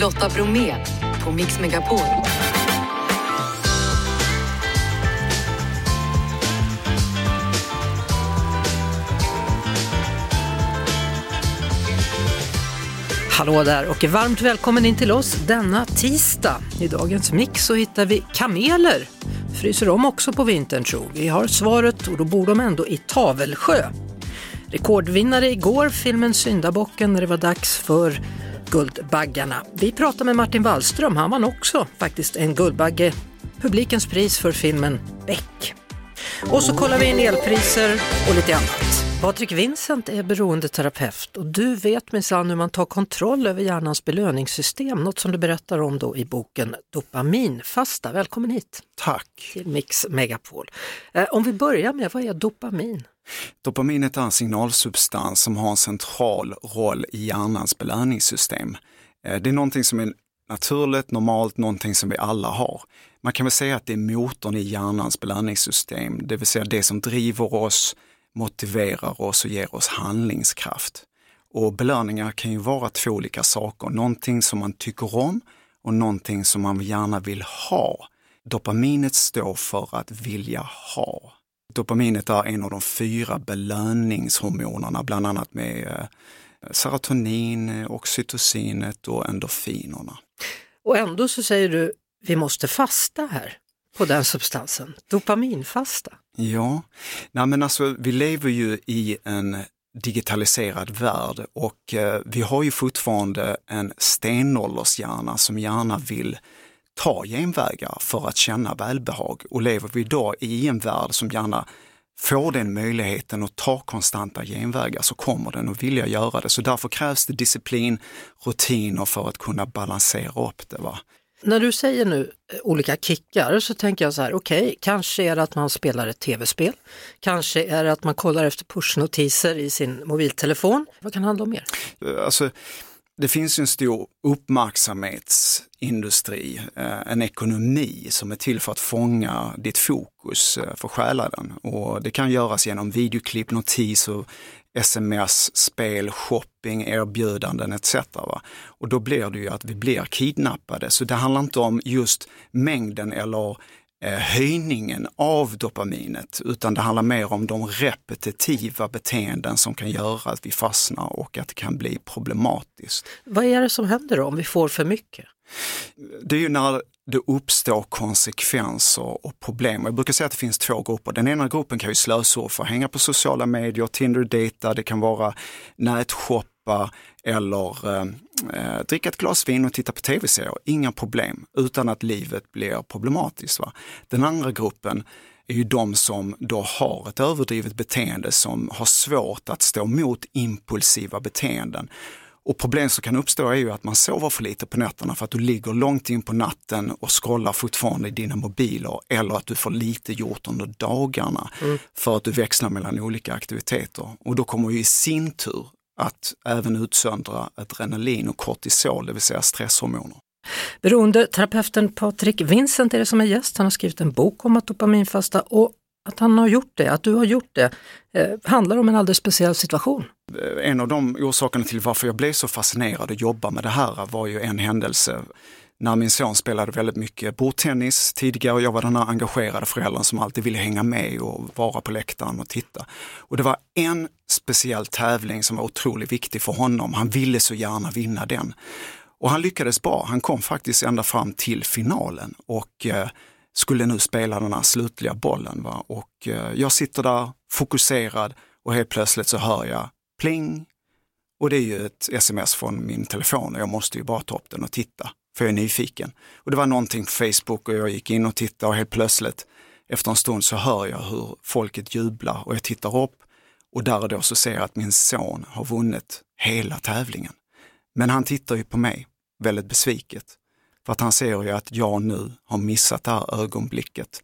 Lotta Bromé på Mix Megapol. Hallå där och varmt välkommen in till oss denna tisdag. I dagens mix så hittar vi kameler. Fryser de också på vintern tro? Vi har svaret och då bor de ändå i Tavelsjö. Rekordvinnare igår, filmen Syndabocken, när det var dags för Guldbaggarna. Vi pratar med Martin Wallström, han vann också faktiskt en Guldbagge, publikens pris för filmen Beck. Och så kollar vi in elpriser och lite annat. Patrik Vincent är beroendeterapeut och du vet minsann hur man tar kontroll över hjärnans belöningssystem, något som du berättar om då i boken Dopaminfasta. Välkommen hit! Tack! Till Mix Megapol. Eh, om vi börjar med, vad är dopamin? Dopaminet är en signalsubstans som har en central roll i hjärnans belöningssystem. Eh, det är någonting som är naturligt, normalt, någonting som vi alla har. Man kan väl säga att det är motorn i hjärnans belöningssystem, det vill säga det som driver oss, motiverar oss och ger oss handlingskraft. Och belöningar kan ju vara två olika saker, någonting som man tycker om och någonting som man gärna vill ha. Dopaminet står för att vilja ha. Dopaminet är en av de fyra belöningshormonerna, bland annat med eh, serotonin, oxytocinet och endorfinerna. Och ändå så säger du, vi måste fasta här på den substansen, dopaminfasta. Ja, Nej, men alltså vi lever ju i en digitaliserad värld och eh, vi har ju fortfarande en stenåldershjärna som gärna vill ta genvägar för att känna välbehag. Och lever vi idag i en värld som gärna får den möjligheten att ta konstanta genvägar så kommer den att vilja göra det. Så därför krävs det disciplin, rutiner för att kunna balansera upp det. Va? När du säger nu eh, olika kickar så tänker jag så här, okej, okay, kanske är det att man spelar ett tv-spel, kanske är det att man kollar efter pushnotiser i sin mobiltelefon. Vad kan det handla om mer? Eh, alltså, det finns en stor uppmärksamhetsindustri, eh, en ekonomi som är till för att fånga ditt fokus, eh, för stjäla den. Och det kan göras genom videoklipp, notiser, sms, spel, shopping, erbjudanden etc. Och då blir det ju att vi blir kidnappade. Så det handlar inte om just mängden eller höjningen av dopaminet, utan det handlar mer om de repetitiva beteenden som kan göra att vi fastnar och att det kan bli problematiskt. Vad är det som händer då om vi får för mycket? Det är ju när det uppstår konsekvenser och problem. Jag brukar säga att det finns två grupper. Den ena gruppen kan ju slösurfa, hänga på sociala medier, Tinder data, det kan vara nätshoppa eller eh, eh, dricka ett glas vin och titta på tv-serier. Inga problem, utan att livet blir problematiskt. Va? Den andra gruppen är ju de som då har ett överdrivet beteende som har svårt att stå emot impulsiva beteenden och problem som kan uppstå är ju att man sover för lite på nätterna för att du ligger långt in på natten och scrollar fortfarande i dina mobiler eller att du får lite gjort under dagarna mm. för att du växlar mellan olika aktiviteter. Och då kommer ju i sin tur att även utsöndra adrenalin och kortisol, det vill säga stresshormoner. Beroendeterapeuten Patrik Vincent är det som är gäst. Han har skrivit en bok om att dopaminfasta och att han har gjort det, att du har gjort det, eh, handlar om en alldeles speciell situation. En av de orsakerna till varför jag blev så fascinerad att jobba med det här var ju en händelse när min son spelade väldigt mycket bordtennis tidigare och jag var den här engagerade föräldern som alltid ville hänga med och vara på läktaren och titta. Och det var en speciell tävling som var otroligt viktig för honom. Han ville så gärna vinna den. Och han lyckades bra. Han kom faktiskt ända fram till finalen och eh, skulle nu spela den här slutliga bollen. Va? Och eh, jag sitter där fokuserad och helt plötsligt så hör jag pling. Och det är ju ett sms från min telefon och jag måste ju bara ta upp den och titta, för jag är nyfiken. Och det var någonting på Facebook och jag gick in och tittade och helt plötsligt efter en stund så hör jag hur folket jublar och jag tittar upp och där och då så ser jag att min son har vunnit hela tävlingen. Men han tittar ju på mig väldigt besviket för att han ser ju att jag nu har missat det här ögonblicket.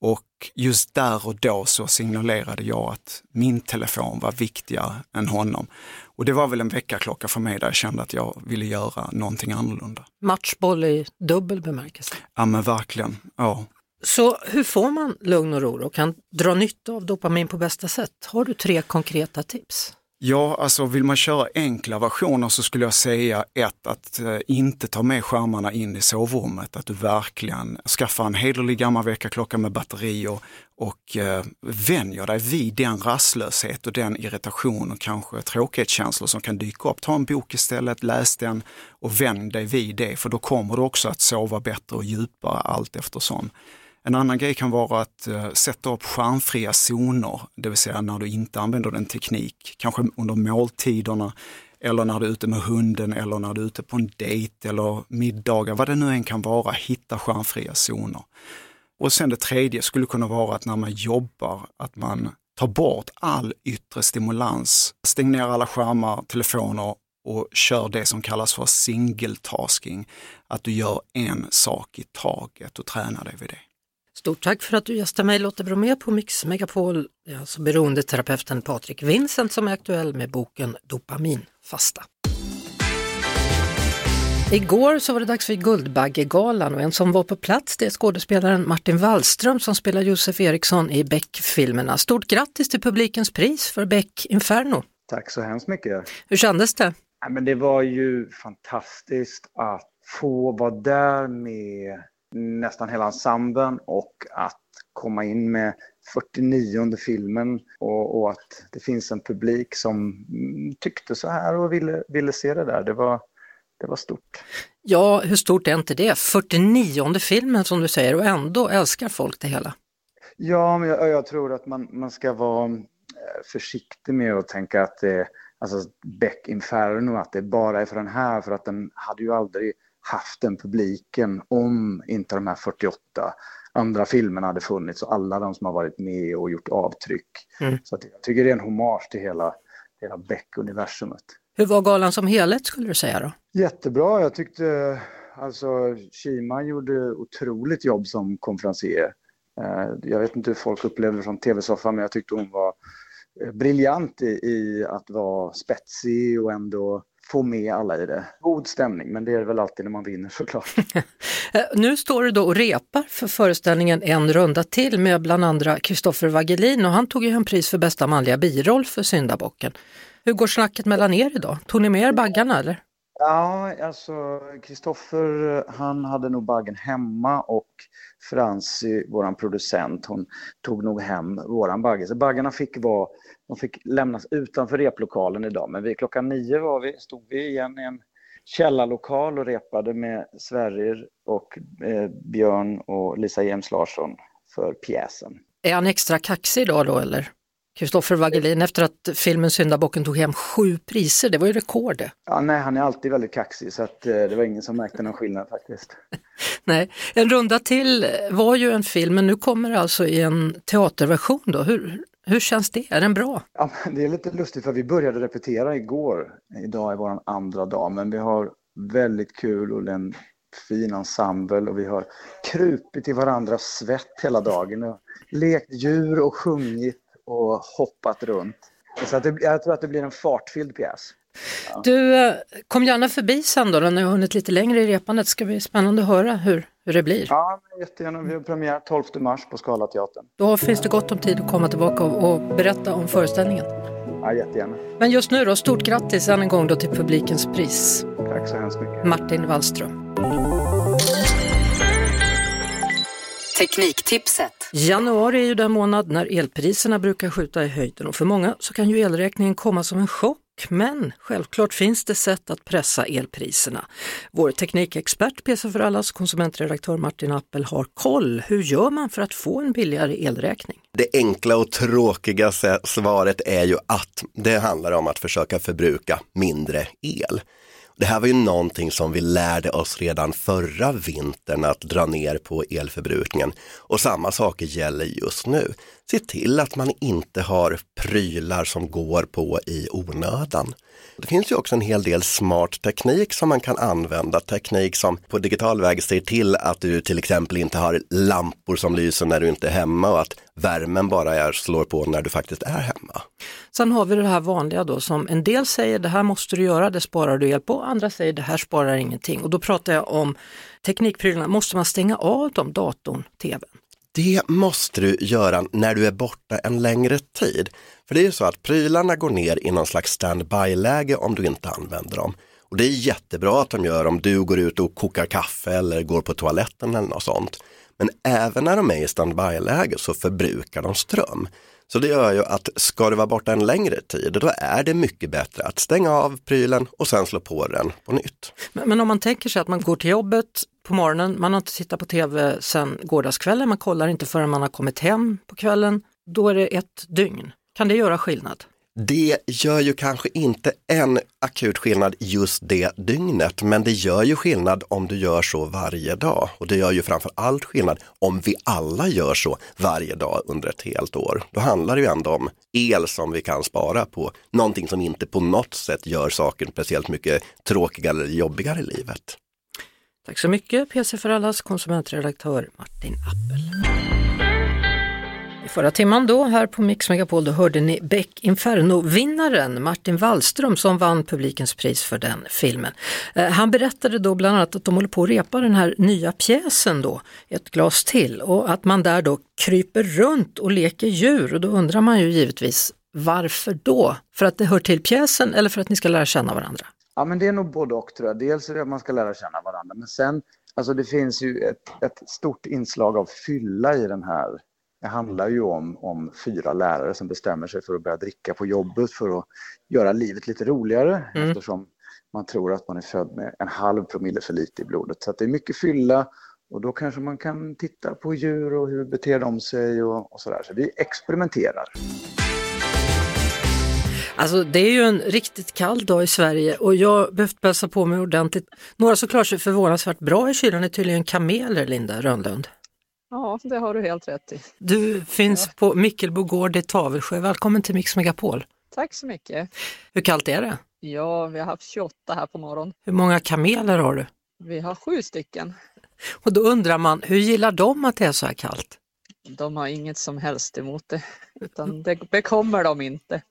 Och just där och då så signalerade jag att min telefon var viktigare än honom. Och det var väl en väckarklocka för mig där jag kände att jag ville göra någonting annorlunda. Matchboll i dubbel bemärkelse. Ja men verkligen, ja. Så hur får man lugn och ro och kan dra nytta av dopamin på bästa sätt? Har du tre konkreta tips? Ja, alltså vill man köra enkla versioner så skulle jag säga ett, att eh, inte ta med skärmarna in i sovrummet. Att du verkligen skaffar en hederlig gammal väckarklocka med batterier och, och eh, vänjer dig vid den rastlöshet och den irritation och kanske tråkighetskänslor som kan dyka upp. Ta en bok istället, läs den och vänj dig vid det, för då kommer du också att sova bättre och djupare allt eftersom. En annan grej kan vara att uh, sätta upp skärmfria zoner, det vill säga när du inte använder den teknik, kanske under måltiderna eller när du är ute med hunden eller när du är ute på en dejt eller middagar, vad det nu än kan vara, hitta skärmfria zoner. Och sen det tredje skulle kunna vara att när man jobbar, att man tar bort all yttre stimulans. Stäng ner alla skärmar, telefoner och kör det som kallas för single tasking. Att du gör en sak i taget och tränar dig vid det. Stort tack för att du gästar mig Lotta Bromé på Mix Megapol. Det är alltså beroendeterapeuten Patrik Vincent som är aktuell med boken Dopaminfasta. Igår så var det dags för Guldbaggegalan och en som var på plats det är skådespelaren Martin Wallström som spelar Josef Eriksson i Beck-filmerna. Stort grattis till publikens pris för Beck Inferno. Tack så hemskt mycket. Hur kändes det? Ja, men det var ju fantastiskt att få vara där med nästan hela ensemblen och att komma in med 49 filmen och, och, att det finns en publik som tyckte så här och ville, ville se det där. Det var, det var stort. Ja, hur stort är inte det? 49 filmen som du säger och ändå älskar folk det hela. Ja, men jag, jag tror att man, man ska vara eh, försiktig med att tänka att det alltså Beck Inferno, att det bara är för den här, för att den hade ju aldrig haft den publiken om inte de här 48 andra filmerna hade funnits och alla de som har varit med och gjort avtryck. Mm. Så jag tycker det är en hommage till hela, hela Beck-universumet. Hur var galan som helhet skulle du säga då? Jättebra, jag tyckte alltså Kima gjorde otroligt jobb som konferencier. Eh, jag vet inte hur folk upplevde det från tv-soffan men jag tyckte hon var eh, briljant i, i att vara spetsig och ändå få med alla i det. God stämning, men det är det väl alltid när man vinner såklart. Nu står du då och repar för föreställningen En runda till med bland andra Kristoffer Wagelin och han tog ju en pris för bästa manliga biroll för Syndabocken. Hur går snacket mellan er idag? Tog ni med er baggarna eller? Ja, alltså Kristoffer han hade nog baggen hemma och Franci, våran producent, hon tog nog hem våran bagge. Så baggarna fick vara de fick lämnas utanför replokalen idag, men vi, klockan nio var vi, stod vi igen i en källarlokal och repade med Sverrir och eh, Björn och Lisa James Larsson för pjäsen. Är han extra kaxig idag då eller? Kristoffer Wagelin efter att filmen Syndabocken tog hem sju priser, det var ju rekord. Ja, nej, han är alltid väldigt kaxig så att, eh, det var ingen som märkte någon skillnad faktiskt. nej, En runda till var ju en film, men nu kommer det alltså i en teaterversion då. Hur, hur känns det? Är den bra? Ja, det är lite lustigt för vi började repetera igår. Idag är vår andra dag, men vi har väldigt kul och en fin ensemble och vi har krupit i varandras svett hela dagen och lekt djur och sjungit och hoppat runt. Så att det, jag tror att det blir en fartfylld pjäs. Ja. Du, eh, kom gärna förbi sen då, när jag hunnit lite längre i repandet. ska bli spännande att höra hur, hur det blir. Ja, jättegärna. Vi har premiär 12 mars på Scalateatern. Då finns det gott om tid att komma tillbaka och, och berätta om föreställningen. Ja, jättegärna. Men just nu då, stort grattis än en gång då till publikens pris. Tack så hemskt mycket. Martin Wallström. Tekniktipset. Januari är ju den månad när elpriserna brukar skjuta i höjden och för många så kan ju elräkningen komma som en chock men självklart finns det sätt att pressa elpriserna. Vår teknikexpert, PC för allas konsumentredaktör Martin Appel har koll. Hur gör man för att få en billigare elräkning? Det enkla och tråkiga svaret är ju att det handlar om att försöka förbruka mindre el. Det här var ju någonting som vi lärde oss redan förra vintern att dra ner på elförbrukningen och samma saker gäller just nu. Se till att man inte har prylar som går på i onödan. Det finns ju också en hel del smart teknik som man kan använda, teknik som på digital väg ser till att du till exempel inte har lampor som lyser när du inte är hemma och att värmen bara är, slår på när du faktiskt är hemma. Sen har vi det här vanliga då som en del säger det här måste du göra, det sparar du el på, andra säger det här sparar ingenting och då pratar jag om teknikprylarna, måste man stänga av dem, datorn, tvn? Det måste du göra när du är borta en längre tid. För det är ju så att prylarna går ner i någon slags standby-läge om du inte använder dem. Och det är jättebra att de gör om du går ut och kokar kaffe eller går på toaletten eller något sånt. Men även när de är i standby-läge så förbrukar de ström. Så det gör ju att ska du vara borta en längre tid, då är det mycket bättre att stänga av prylen och sen slå på den på nytt. Men, men om man tänker sig att man går till jobbet på morgonen, man har inte tittat på tv sedan gårdagskvällen, man kollar inte förrän man har kommit hem på kvällen, då är det ett dygn. Kan det göra skillnad? Det gör ju kanske inte en akut skillnad just det dygnet, men det gör ju skillnad om du gör så varje dag. Och det gör ju framför allt skillnad om vi alla gör så varje dag under ett helt år. Då handlar det ju ändå om el som vi kan spara på någonting som inte på något sätt gör saken speciellt mycket tråkigare eller jobbigare i livet. Tack så mycket PC för allas konsumentredaktör Martin Appel. I förra timman då här på Mix Megapol då hörde ni Beck Inferno-vinnaren Martin Wallström som vann publikens pris för den filmen. Eh, han berättade då bland annat att de håller på att repa den här nya pjäsen då, Ett glas till, och att man där då kryper runt och leker djur och då undrar man ju givetvis varför då? För att det hör till pjäsen eller för att ni ska lära känna varandra? Ja, men det är nog både och tror jag. Dels är det att man ska lära känna varandra, men sen, alltså det finns ju ett, ett stort inslag av fylla i den här det handlar ju om, om fyra lärare som bestämmer sig för att börja dricka på jobbet för att göra livet lite roligare mm. eftersom man tror att man är född med en halv promille för lite i blodet. Så det är mycket fylla och då kanske man kan titta på djur och hur beter de sig och, och sådär. Så vi experimenterar. Alltså det är ju en riktigt kall dag i Sverige och jag behövt bössa på mig ordentligt. Några som klarar sig förvånansvärt bra i kylan är tydligen kameler, Linda Rönnlund. Ja, det har du helt rätt i. Du finns ja. på Mickelbo gård i Tavelsjö. Välkommen till Mix Megapol. Tack så mycket. Hur kallt är det? Ja, vi har haft 28 här på morgonen. Hur många kameler har du? Vi har sju stycken. Och då undrar man, hur gillar de att det är så här kallt? De har inget som helst emot det, utan det bekommer de inte.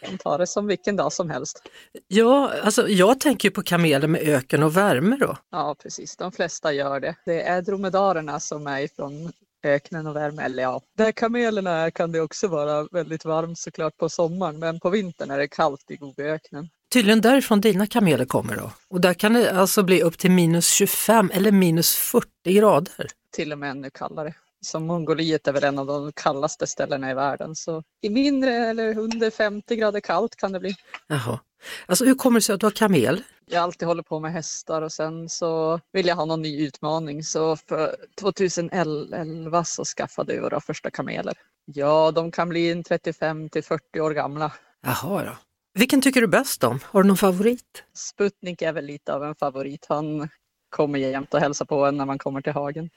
De tar det som vilken dag som helst. Ja, alltså jag tänker på kameler med öken och värme då. Ja, precis. De flesta gör det. Det är dromedarerna som är ifrån öknen och värme. Eller ja, där kamelerna är kan det också vara väldigt varmt såklart på sommaren, men på vintern är det kallt i Gobiöknen. Tydligen därifrån dina kameler kommer då. Och där kan det alltså bli upp till minus 25 eller minus 40 grader. Till och med ännu kallare som Mongoliet är väl en av de kallaste ställena i världen. Så i mindre eller under 50 grader kallt kan det bli. Jaha. Alltså hur kommer det sig att du har kamel? Jag alltid hållit på med hästar och sen så vill jag ha någon ny utmaning. Så för 2011 så skaffade vi våra första kameler. Ja, de kan bli 35 till 40 år gamla. Jaha då. Vilken tycker du bäst om? Har du någon favorit? Sputnik är väl lite av en favorit. Han kommer jämt och hälsar på en när man kommer till hagen.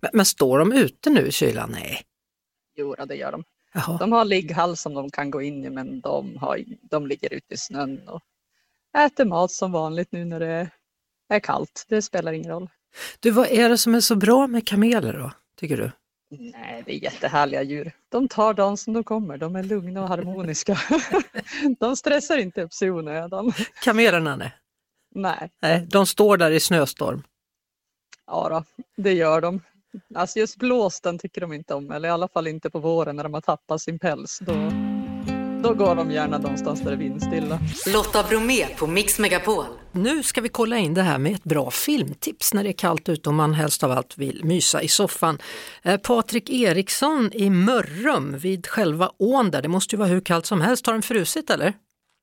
Men, men, står de ute nu i kylan? Nej. Jo, det gör de. Jaha. De har ligghall som de kan gå in i men de, har, de ligger ute i snön och äter mat som vanligt nu när det är kallt. Det spelar ingen roll. Du, vad är det som är så bra med kameler då, tycker du? Nej, det är jättehärliga djur. De tar dagen som de kommer. De är lugna och harmoniska. de stressar inte upp sig i onödan. Kamelerna nej. Nej. Nej, de står där i snöstorm. Ja, då, det gör de. Alltså just blåsten tycker de inte om, eller i alla fall inte på våren när de har tappat sin päls. Då, då går de gärna någonstans där det är vindstilla. Lotta Bromé på Mix Megapol. Nu ska vi kolla in det här med ett bra filmtips när det är kallt ute och man helst av allt vill mysa i soffan. Eh, Patrik Eriksson i Mörrum vid själva ån där, det måste ju vara hur kallt som helst. Har den frusit eller?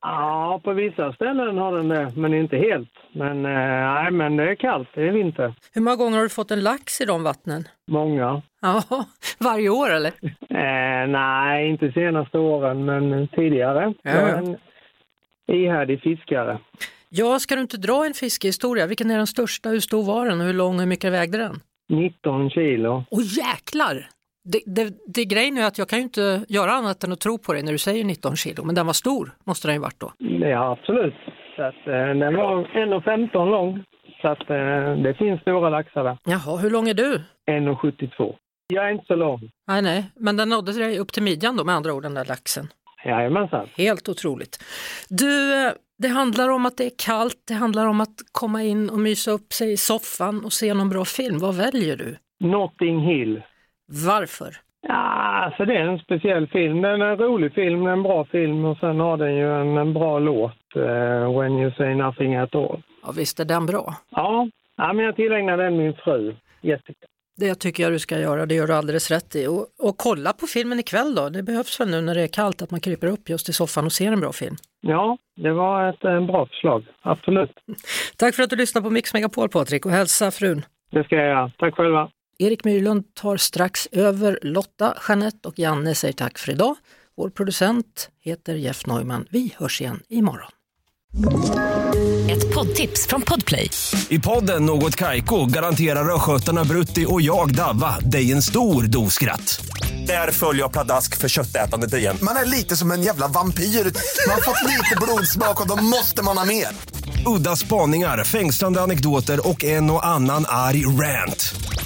Ja, på vissa ställen har den det, men inte helt. Men, eh, nej, men det är kallt, det är vinter. Hur många gånger har du fått en lax i de vattnen? Många. Ja, varje år eller? Eh, nej, inte senaste åren, men tidigare. Ja. Jag är en ihärdig fiskare. Ja, ska du inte dra en fiskehistoria? Vilken är den största? Hur stor var den hur lång hur mycket vägde den? 19 kilo. Åh jäklar! Det, det, det grejen är att jag kan ju inte göra annat än att tro på dig när du säger 19 kilo, men den var stor måste den ju varit då? Ja, absolut. Så att, eh, den var 1,15 lång, så att, eh, det finns stora laxar där. Jaha, hur lång är du? 1,72. Jag är inte så lång. Nej, nej, men den nådde dig upp till midjan då med andra ord, den där laxen? Jajamensan. Helt otroligt. Du, eh, det handlar om att det är kallt, det handlar om att komma in och mysa upp sig i soffan och se någon bra film. Vad väljer du? Notting Hill. Varför? Ja, alltså det är en speciell film. Den är en rolig film, en bra film och sen har den ju en, en bra låt, uh, When you say nothing at all. Ja, visst är den bra? Ja, ja men jag tillägnar den min fru, Jessica. Det tycker jag du ska göra, det gör du alldeles rätt i. Och, och kolla på filmen ikväll då, det behövs väl nu när det är kallt att man kryper upp just i soffan och ser en bra film. Ja, det var ett en bra förslag, absolut. Tack för att du lyssnade på Mix Megapol Patrik och hälsa frun. Det ska jag göra, tack själva. Erik Myrlund tar strax över. Lotta, Jeanette och Janne säger tack för idag. Vår producent heter Jeff Neumann. Vi hörs igen imorgon. Ett poddtips från Podplay. I podden Något Kaiko garanterar östgötarna Brutti och jag, Davva, dig en stor dos skratt. Där följer jag pladask för köttätandet igen. Man är lite som en jävla vampyr. Man har fått lite blodsmak och då måste man ha mer. Udda spaningar, fängslande anekdoter och en och annan arg rant.